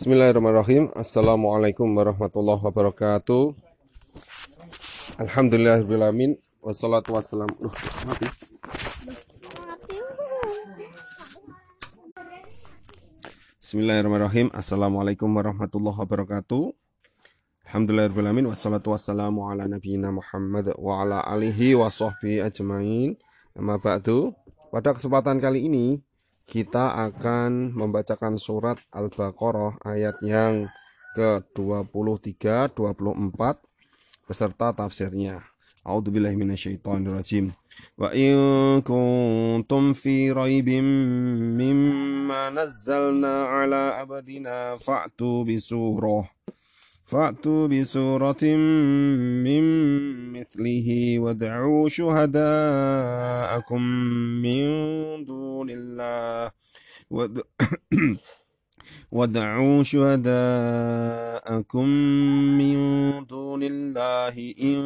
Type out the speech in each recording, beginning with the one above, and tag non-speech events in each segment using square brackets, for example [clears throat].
Bismillahirrahmanirrahim. Assalamualaikum warahmatullahi wabarakatuh. Alhamdulillahirrahmanirrahim. Wassalatu wassalamu. Loh, mati. Bismillahirrahmanirrahim. Assalamualaikum warahmatullahi wabarakatuh. Alhamdulillahirrahmanirrahim. Wassalatu wassalamu ala nabiyina Muhammad wa ala alihi wa sahbihi ajmain. Amma ba'du. Pada kesempatan kali ini kita akan membacakan surat Al-Baqarah ayat yang ke-23 24 beserta tafsirnya. A'udzu billahi minasyaitonir rajim. Wa in kuntum fi raibin mimma nazzalna ala abdina fa'tu bi surah فأتوا بسورة من مثله وادعوا شهداءكم من دون الله. [clears throat] وادعوا شهداءكم من دون الله إن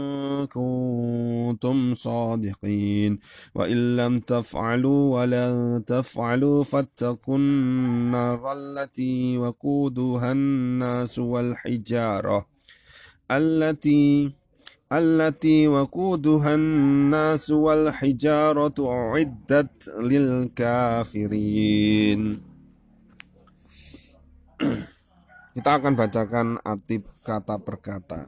كنتم صادقين وإن لم تفعلوا ولن تفعلوا فاتقوا النار التي وقودها الناس والحجارة التي التي وقودها الناس والحجارة أعدت للكافرين Kita akan bacakan arti kata per kata.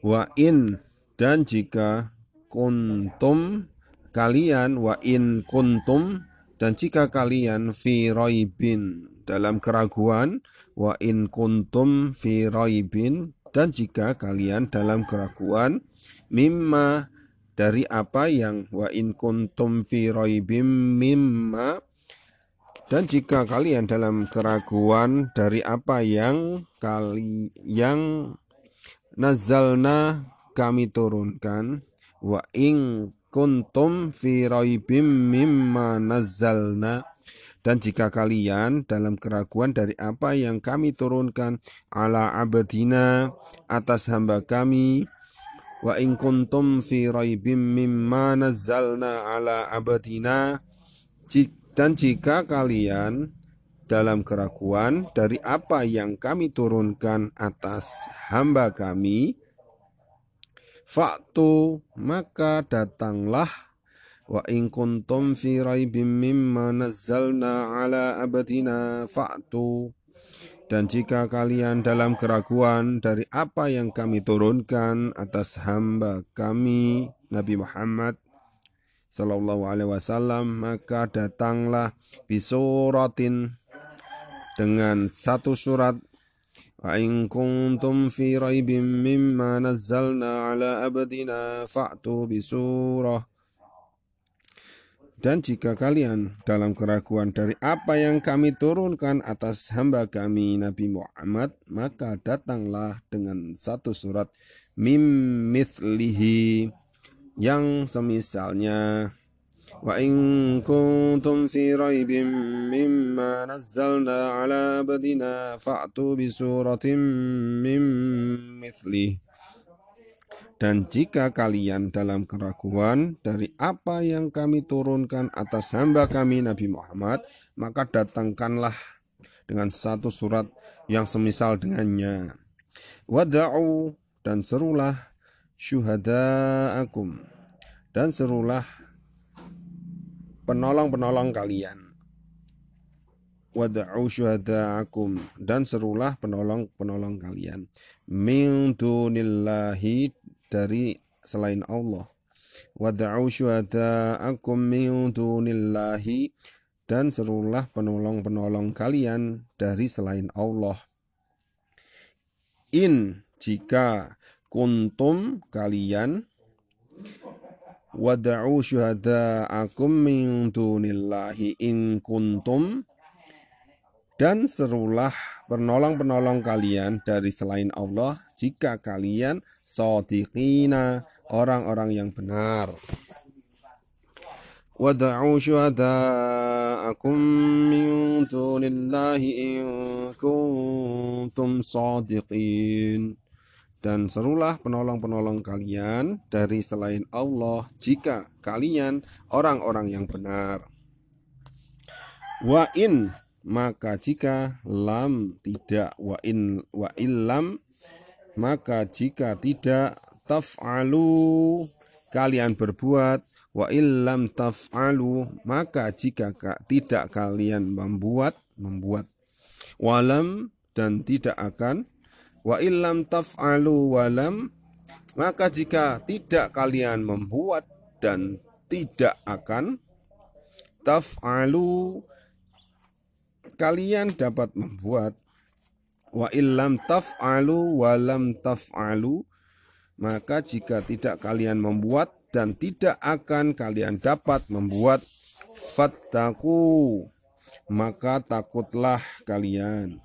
Wa in dan jika kuntum kalian wa in kuntum dan jika kalian fi roibin dalam keraguan wa in kuntum fi roibin dan jika kalian dalam keraguan mimma dari apa yang wa in kuntum fi roibim mimma dan jika kalian dalam keraguan dari apa yang kali yang nazalna kami turunkan. Wa ing kuntum fi raibim mimma nazalna. Dan jika kalian dalam keraguan dari apa yang kami turunkan ala abadina atas hamba kami wa in kuntum fi raibim mimma nazzalna ala abadina dan jika kalian dalam keraguan dari apa yang kami turunkan atas hamba kami, faktu maka datanglah. Wa in kuntum fi raibim mimma nazzalna ala abadina faktu dan jika kalian dalam keraguan dari apa yang kami turunkan atas hamba kami Nabi Muhammad Sallallahu Alaihi Wasallam maka datanglah bisuratin dengan satu surat. In kuntum fi raibim mimma nazzalna ala abdina fa'tu bisurah. Dan jika kalian dalam keraguan dari apa yang kami turunkan atas hamba kami Nabi Muhammad, maka datanglah dengan satu surat. Mim mithlihi yang semisalnya wa in kuntum fi raibin mimma nazzalna ala abdina fa'tu bi suratin min mithli dan jika kalian dalam keraguan dari apa yang kami turunkan atas hamba kami Nabi Muhammad, maka datangkanlah dengan satu surat yang semisal dengannya. Wada'u dan serulah syuhada'akum. Dan serulah penolong-penolong kalian. Wad'u syuhada'akum. Dan serulah penolong-penolong kalian. Min dunillahi dari selain Allah. Wad'u syuhada'akum min dunillahi. Dan serulah penolong-penolong kalian dari selain Allah. In jika kuntum kalian wada'u syuhada'akum min dunillahi in kuntum dan serulah penolong-penolong kalian dari selain Allah jika kalian sadiqina orang-orang yang benar. Wada'u syuhada'akum min dunillahi in kuntum sadiqin dan serulah penolong-penolong kalian dari selain Allah jika kalian orang-orang yang benar. Wa in maka jika lam tidak wa in wa illam maka jika tidak taf'alu kalian berbuat wa illam taf'alu maka jika tidak kalian membuat membuat walam dan tidak akan wa illam taf'alu walam maka jika tidak kalian membuat dan tidak akan taf'alu kalian dapat membuat. Wa illam taf'alu wa lam taf'alu maka jika tidak kalian membuat dan tidak akan kalian dapat membuat fattaku maka takutlah kalian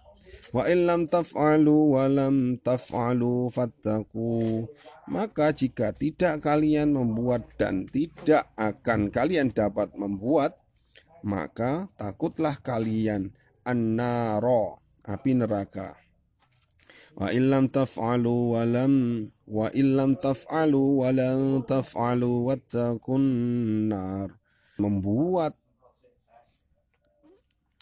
wa illam taf'alu wa lam taf'alu maka jika tidak kalian membuat dan tidak akan kalian dapat membuat maka takutlah kalian annaro api neraka. Wa illam taf'alu wa lam wa illam taf'alu wa lam taf'alu wattaqun nar. Membuat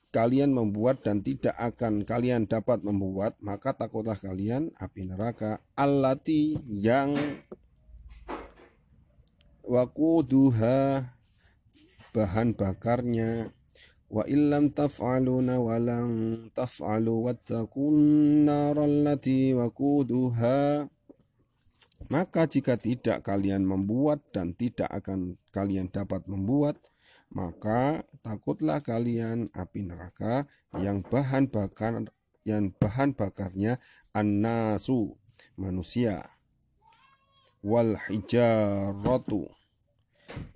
kalian membuat dan tidak akan kalian dapat membuat maka takutlah kalian api neraka. Allati yang wakuduha bahan bakarnya. Wa illam taf'aluna wa lam taf'alu wattaqun narallati waquduha. Maka jika tidak kalian membuat dan tidak akan kalian dapat membuat maka takutlah kalian api neraka yang bahan bakar yang bahan bakarnya annasu manusia. Wal hijaratu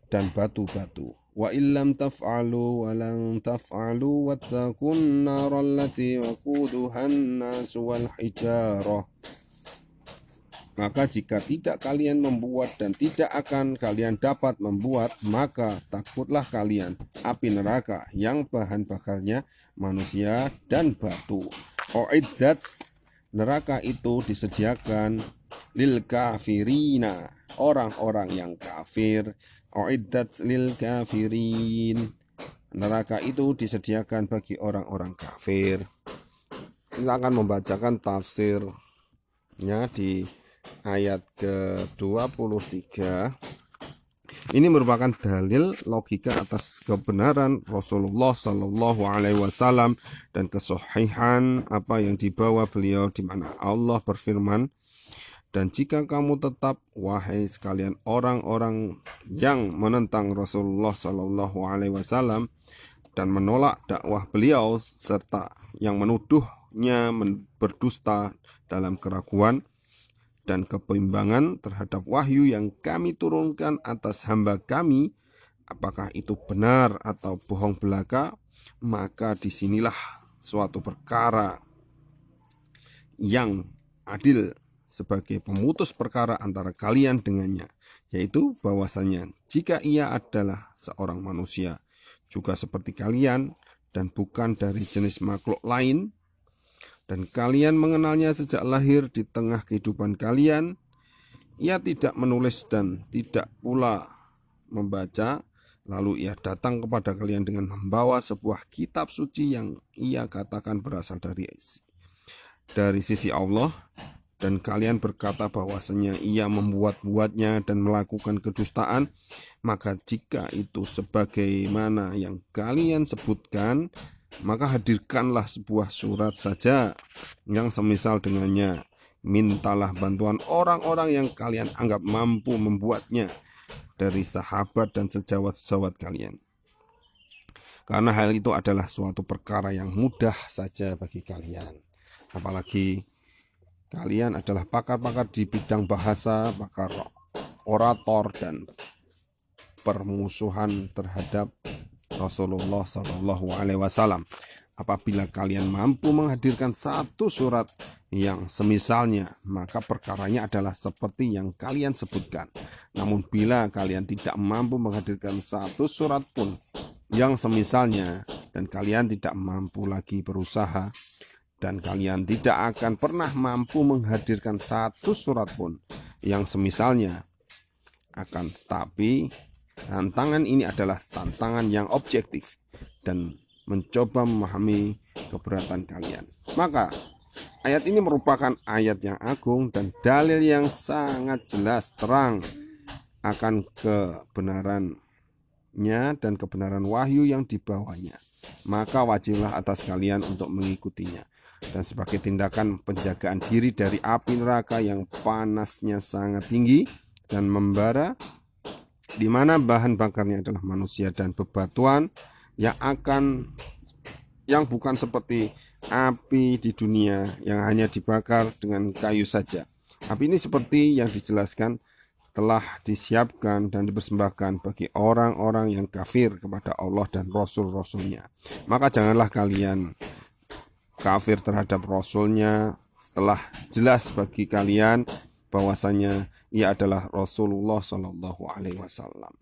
dan batu-batu. Wa illam taf'alu wa lan taf'alu wattaqun nar allati waquduha an-nas wal hijarah maka jika tidak kalian membuat dan tidak akan kalian dapat membuat maka takutlah kalian api neraka yang bahan bakarnya manusia dan batu Oiddat neraka itu disediakan lil kafirina orang-orang yang kafir Uiddat lil kafirin. Neraka itu disediakan bagi orang-orang kafir. Kita akan membacakan tafsirnya di ayat ke-23. Ini merupakan dalil logika atas kebenaran Rasulullah Shallallahu Alaihi Wasallam dan kesohihan apa yang dibawa beliau di mana Allah berfirman dan jika kamu tetap, wahai sekalian orang-orang yang menentang Rasulullah Shallallahu Alaihi Wasallam dan menolak dakwah beliau serta yang menuduhnya berdusta dalam keraguan dan kebimbangan terhadap wahyu yang kami turunkan atas hamba kami, apakah itu benar atau bohong belaka, maka di sinilah suatu perkara yang adil sebagai pemutus perkara antara kalian dengannya, yaitu bahwasanya jika ia adalah seorang manusia juga seperti kalian dan bukan dari jenis makhluk lain, dan kalian mengenalnya sejak lahir di tengah kehidupan kalian, ia tidak menulis dan tidak pula membaca, lalu ia datang kepada kalian dengan membawa sebuah kitab suci yang ia katakan berasal dari dari sisi Allah. Dan kalian berkata bahwasanya ia membuat-buatnya dan melakukan kedustaan, maka jika itu sebagaimana yang kalian sebutkan, maka hadirkanlah sebuah surat saja yang semisal dengannya. Mintalah bantuan orang-orang yang kalian anggap mampu membuatnya dari sahabat dan sejawat-sejawat kalian. Karena hal itu adalah suatu perkara yang mudah saja bagi kalian. Apalagi Kalian adalah pakar-pakar di bidang bahasa, pakar orator dan permusuhan terhadap Rasulullah Shallallahu Alaihi Wasallam. Apabila kalian mampu menghadirkan satu surat yang semisalnya, maka perkaranya adalah seperti yang kalian sebutkan. Namun bila kalian tidak mampu menghadirkan satu surat pun yang semisalnya dan kalian tidak mampu lagi berusaha dan kalian tidak akan pernah mampu menghadirkan satu surat pun yang semisalnya. Akan tetapi, tantangan ini adalah tantangan yang objektif dan mencoba memahami keberatan kalian. Maka ayat ini merupakan ayat yang agung dan dalil yang sangat jelas terang akan kebenarannya dan kebenaran wahyu yang dibawanya. Maka wajiblah atas kalian untuk mengikutinya. Dan sebagai tindakan penjagaan diri dari api neraka yang panasnya sangat tinggi dan membara, di mana bahan bakarnya adalah manusia dan bebatuan yang akan yang bukan seperti api di dunia yang hanya dibakar dengan kayu saja. Api ini seperti yang dijelaskan telah disiapkan dan dipersembahkan bagi orang-orang yang kafir kepada Allah dan Rasul-Rasulnya. Maka janganlah kalian kafir terhadap Rasulnya setelah jelas bagi kalian bahwasanya ia adalah Rasulullah Shallallahu Alaihi Wasallam.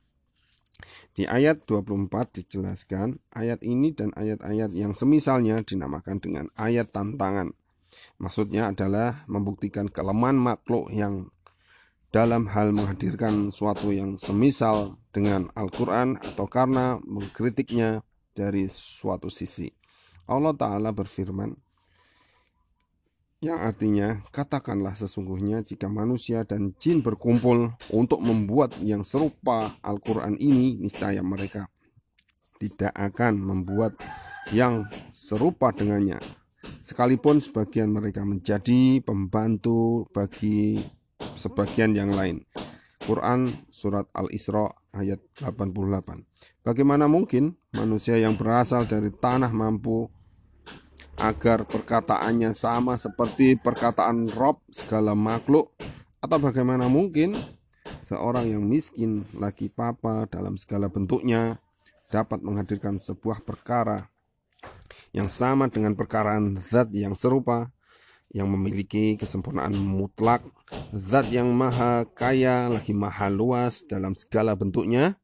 Di ayat 24 dijelaskan ayat ini dan ayat-ayat yang semisalnya dinamakan dengan ayat tantangan. Maksudnya adalah membuktikan kelemahan makhluk yang dalam hal menghadirkan suatu yang semisal dengan Al-Quran atau karena mengkritiknya dari suatu sisi. Allah Ta'ala berfirman, yang artinya katakanlah sesungguhnya jika manusia dan jin berkumpul untuk membuat yang serupa Al-Quran ini, niscaya mereka tidak akan membuat yang serupa dengannya. Sekalipun sebagian mereka menjadi pembantu bagi sebagian yang lain. Quran Surat Al-Isra ayat 88 Bagaimana mungkin manusia yang berasal dari tanah mampu agar perkataannya sama seperti perkataan Rob segala makhluk atau bagaimana mungkin seorang yang miskin lagi papa dalam segala bentuknya dapat menghadirkan sebuah perkara yang sama dengan perkaraan zat yang serupa yang memiliki kesempurnaan mutlak, zat yang maha kaya lagi maha luas dalam segala bentuknya.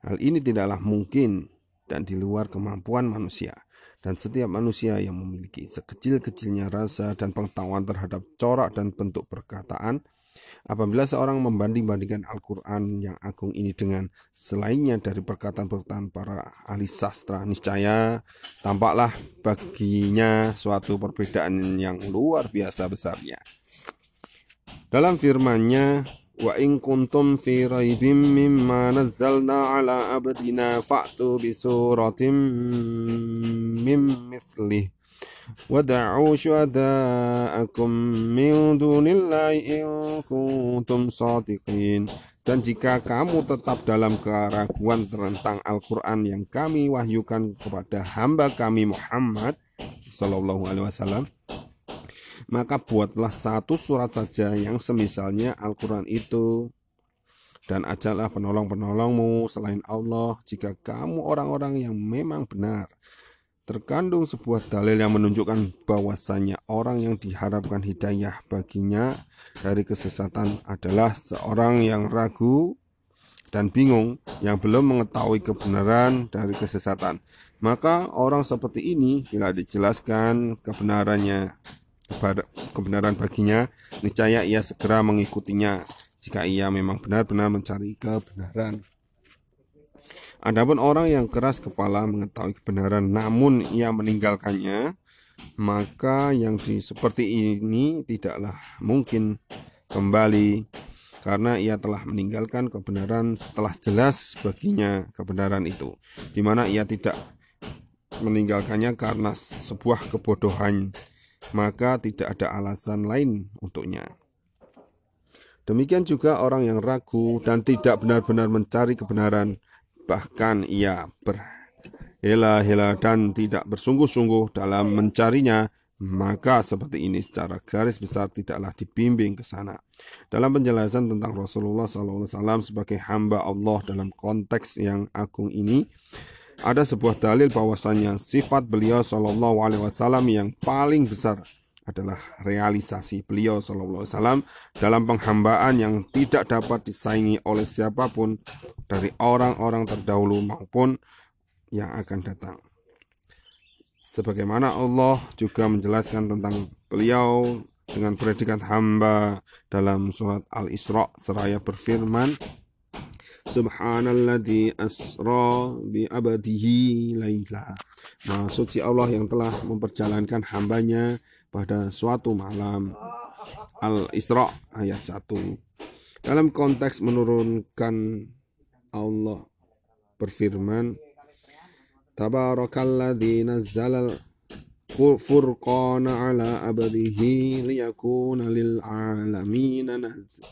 Hal ini tidaklah mungkin dan di luar kemampuan manusia. Dan setiap manusia yang memiliki sekecil-kecilnya rasa dan pengetahuan terhadap corak dan bentuk perkataan, Apabila seorang membanding-bandingkan Al-Quran yang agung ini dengan selainnya dari perkataan-perkataan para ahli sastra, niscaya tampaklah baginya suatu perbedaan yang luar biasa besarnya. Dalam firman-Nya, wa in kuntum fi raibim mimma nazzalna ala abdina fa'tu bi suratim mim mithlih ودعوا شهداءكم من دون الله إن كنتم صادقين dan jika kamu tetap dalam keraguan tentang Al-Quran yang kami wahyukan kepada hamba kami Muhammad Sallallahu Alaihi Wasallam maka buatlah satu surat saja yang semisalnya Al-Quran itu. Dan ajalah penolong-penolongmu selain Allah jika kamu orang-orang yang memang benar. Terkandung sebuah dalil yang menunjukkan bahwasanya orang yang diharapkan hidayah baginya dari kesesatan adalah seorang yang ragu dan bingung yang belum mengetahui kebenaran dari kesesatan. Maka orang seperti ini bila dijelaskan kebenarannya kebenaran baginya, niscaya ia segera mengikutinya jika ia memang benar-benar mencari kebenaran. Adapun orang yang keras kepala mengetahui kebenaran namun ia meninggalkannya, maka yang di seperti ini tidaklah mungkin kembali karena ia telah meninggalkan kebenaran setelah jelas baginya kebenaran itu, di mana ia tidak meninggalkannya karena sebuah kebodohan, maka tidak ada alasan lain untuknya. Demikian juga orang yang ragu dan tidak benar-benar mencari kebenaran, bahkan ia berhela-hela dan tidak bersungguh-sungguh dalam mencarinya, maka seperti ini secara garis besar tidaklah dibimbing ke sana. Dalam penjelasan tentang Rasulullah SAW sebagai hamba Allah dalam konteks yang agung ini, ada sebuah dalil bahwasanya sifat beliau Shallallahu Alaihi Wasallam yang paling besar adalah realisasi beliau Shallallahu Alaihi Wasallam dalam penghambaan yang tidak dapat disaingi oleh siapa pun dari orang-orang terdahulu maupun yang akan datang. Sebagaimana Allah juga menjelaskan tentang beliau dengan predikat hamba dalam surat Al-Isra seraya berfirman Subhanalladzi asra bi abadihi laila Maha suci Allah yang telah memperjalankan hambanya pada suatu malam. Al-Isra ayat 1. Dalam konteks menurunkan Allah berfirman, Tabarakalladzi nazzala furqana ala abdihi liyakuna lil alamin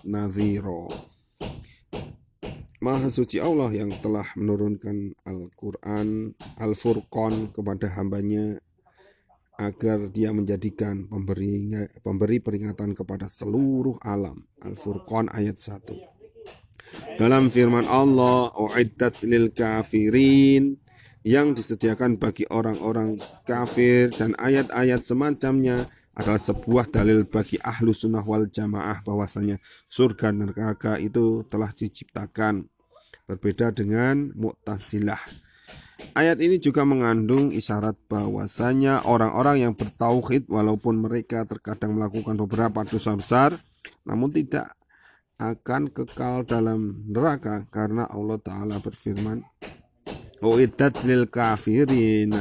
nadhira. Maha suci Allah yang telah menurunkan Al-Quran, Al-Furqan kepada hambanya agar dia menjadikan pemberi, pemberi peringatan kepada seluruh alam. Al-Furqan ayat 1. Dalam firman Allah, U'iddat lil kafirin yang disediakan bagi orang-orang kafir dan ayat-ayat semacamnya adalah sebuah dalil bagi ahlu sunnah wal jamaah bahwasanya surga neraka itu telah diciptakan. Berbeda dengan mu'tazilah. Ayat ini juga mengandung isyarat bahwasanya orang-orang yang bertauhid walaupun mereka terkadang melakukan beberapa dosa besar namun tidak akan kekal dalam neraka karena Allah taala berfirman lil kafirin.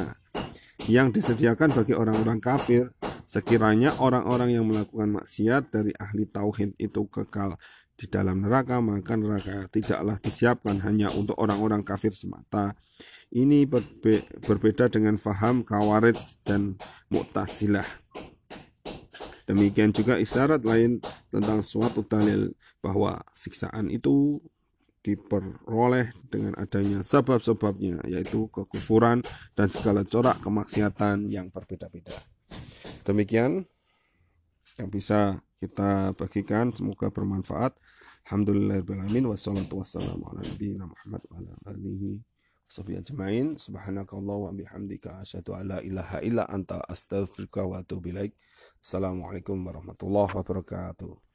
Yang disediakan bagi orang-orang kafir sekiranya orang-orang yang melakukan maksiat dari ahli tauhid itu kekal di dalam neraka maka neraka tidaklah disiapkan hanya untuk orang-orang kafir semata ini berbe berbeda dengan faham kawarij dan mu'tazilah demikian juga isyarat lain tentang suatu dalil bahwa siksaan itu diperoleh dengan adanya sebab-sebabnya yaitu kekufuran dan segala corak kemaksiatan yang berbeda-beda. Demikian yang bisa kita bagikan semoga bermanfaat. Alhamdulillahirobbilalamin wassalatu wassalamu ala nabiyina Muhammad wa ala alihi ajmain. Subhanakallah wa bihamdika asyhadu an la ilaha illa anta astaghfiruka wa atubu ilaik. Assalamualaikum warahmatullahi wabarakatuh.